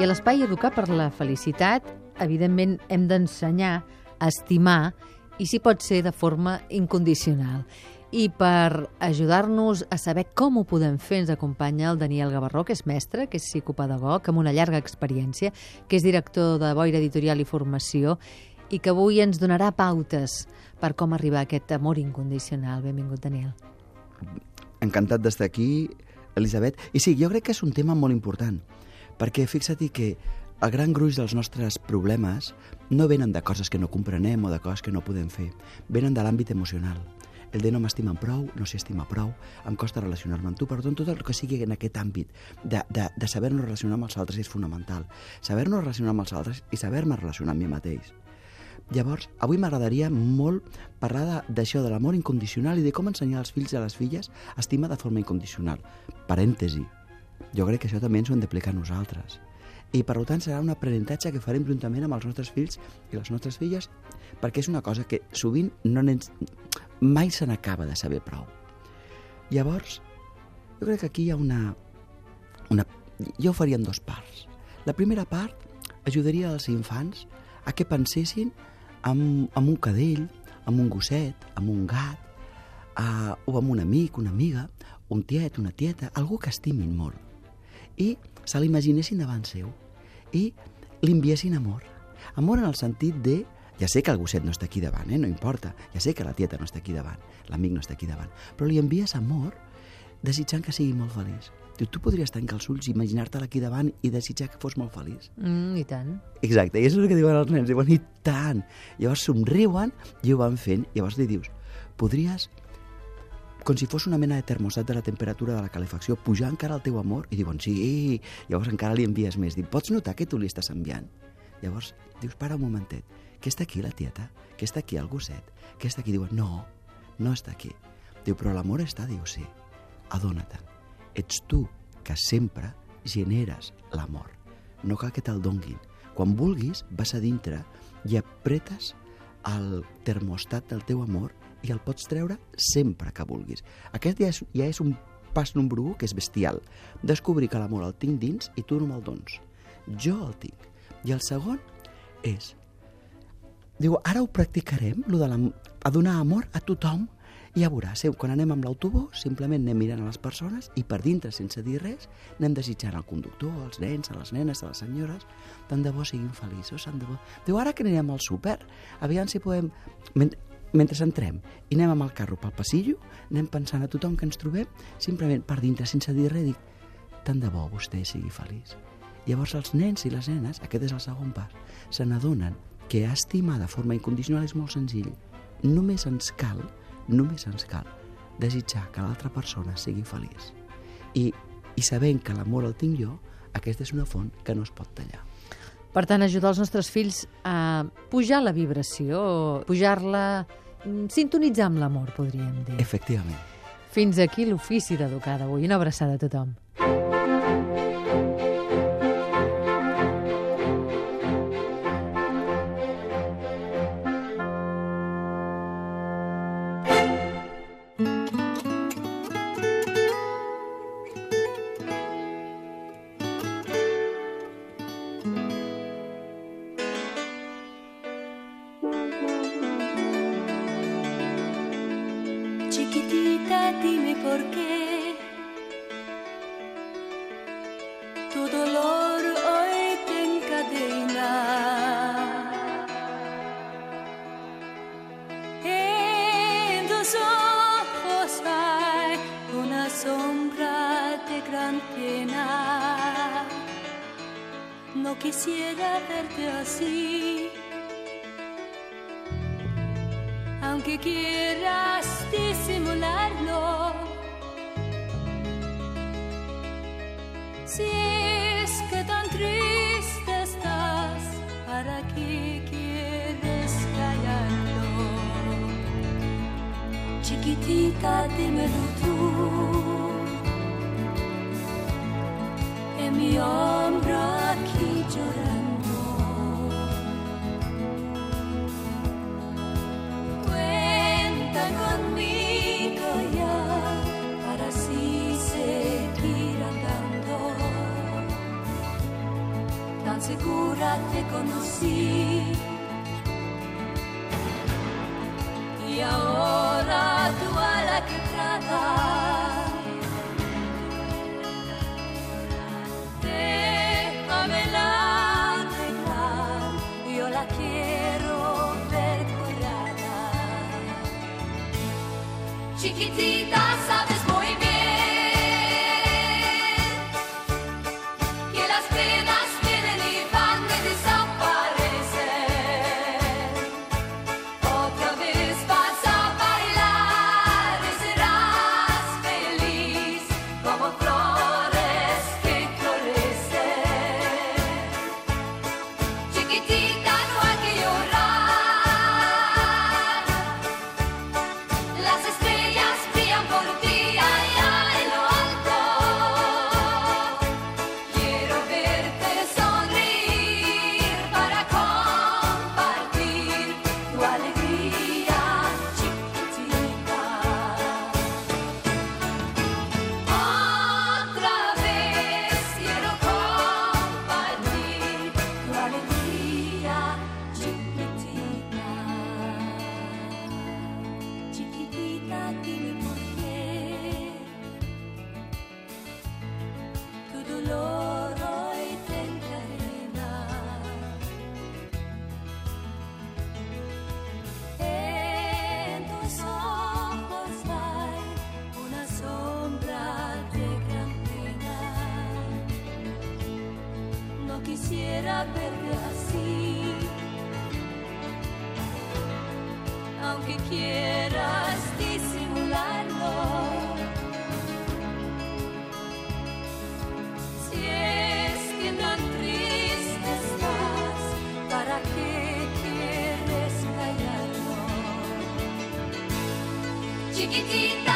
I a l'espai Educar per la Felicitat, evidentment, hem d'ensenyar a estimar i si pot ser de forma incondicional. I per ajudar-nos a saber com ho podem fer ens acompanya el Daniel Gavarró, que és mestre, que és psicopedagog, amb una llarga experiència, que és director de Boira Editorial i Formació i que avui ens donarà pautes per com arribar a aquest amor incondicional. Benvingut, Daniel. Encantat d'estar aquí, Elisabet. I sí, jo crec que és un tema molt important, perquè fixa't que el gran gruix dels nostres problemes no venen de coses que no comprenem o de coses que no podem fer, venen de l'àmbit emocional el de no m'estimen prou, no s'estima prou, em costa relacionar-me amb tu, per tant, tot el que sigui en aquest àmbit de, de, de saber-nos relacionar amb els altres és fonamental. Saber-nos relacionar amb els altres i saber-me relacionar amb mi mateix. Llavors, avui m'agradaria molt parlar d'això, de, de l'amor incondicional i de com ensenyar als fills i a les filles a estimar de forma incondicional. Parèntesi. Jo crec que això també ens ho hem d'aplicar nosaltres. I per tant serà un aprenentatge que farem juntament amb els nostres fills i les nostres filles perquè és una cosa que sovint no mai se n'acaba de saber prou. Llavors, jo crec que aquí hi ha una... una jo ho faria en dos parts. La primera part ajudaria als infants a que pensessin en, en un cadell, en un gosset, en un gat, a, o amb un amic, una amiga, un tiet, una tieta, algú que estimin molt. I se l'imaginessin davant seu i li enviessin amor. Amor en el sentit de ja sé que el gosset no està aquí davant, eh? no importa. Ja sé que la tieta no està aquí davant, l'amic no està aquí davant. Però li envies amor desitjant que sigui molt feliç. Tu, tu podries tancar els ulls, imaginar-te-la aquí davant i desitjar que fos molt feliç. Mm, I tant. Exacte, i és el que diuen els nens, diuen, i tant. Llavors somriuen i ho van fent. Llavors li dius, podries com si fos una mena de termostat de la temperatura de la calefacció, pujar encara el teu amor? I diuen, sí, llavors encara li envies més. Diu, pots notar que tu li estàs enviant? Llavors dius, para un momentet, que està aquí la tieta? Que està aquí el gosset? Que està aquí? Diuen, no, no està aquí. Diu, però l'amor està? Diu, sí. Adona-te'n. Ets tu que sempre generes l'amor. No cal que te'l donguin. Quan vulguis, vas a dintre i apretes el termostat del teu amor i el pots treure sempre que vulguis. Aquest ja és, ja és un pas número 1 que és bestial. Descobrir que l'amor el tinc dins i tu no me'l dones. Jo el tinc. I el segon és Diu, ara ho practicarem, lo de la, a donar amor a tothom, i ja veuràs, quan anem amb l'autobús, simplement anem mirant a les persones i per dintre, sense dir res, anem desitjant al conductor, als nens, a les nenes, a les senyores, tant de bo siguin feliços, tant de bo. Diu, ara que anirem al súper, aviam si podem... Mentre entrem i anem amb el carro pel passillo, anem pensant a tothom que ens trobem, simplement per dintre, sense dir res, dic, tant de bo vostè sigui feliç. Llavors els nens i les nenes, aquest és el segon pas, se n'adonen que estimar de forma incondicional és molt senzill. Només ens cal, només ens cal desitjar que l'altra persona sigui feliç. I, i sabent que l'amor el tinc jo, aquesta és una font que no es pot tallar. Per tant, ajudar els nostres fills a pujar la vibració, pujar-la, mm, sintonitzar amb l'amor, podríem dir. Efectivament. Fins aquí l'ofici d'educar d'avui. Una abraçada a tothom. Tu dolor hoy te encadena. En tus ojos hay una sombra de gran pena. No quisiera verte así. aunque quieras disimularlo. Que tan triste estás, ¿para qué quieres callarlo? Chiquitita, dímelo tú. conocí. Y ahora tu ala yo la quiero ver. Chiquitita, sabes. así, aunque quieras disimularlo. Si es que tan triste estás, ¿para qué quieres callarlo? Chiquitita.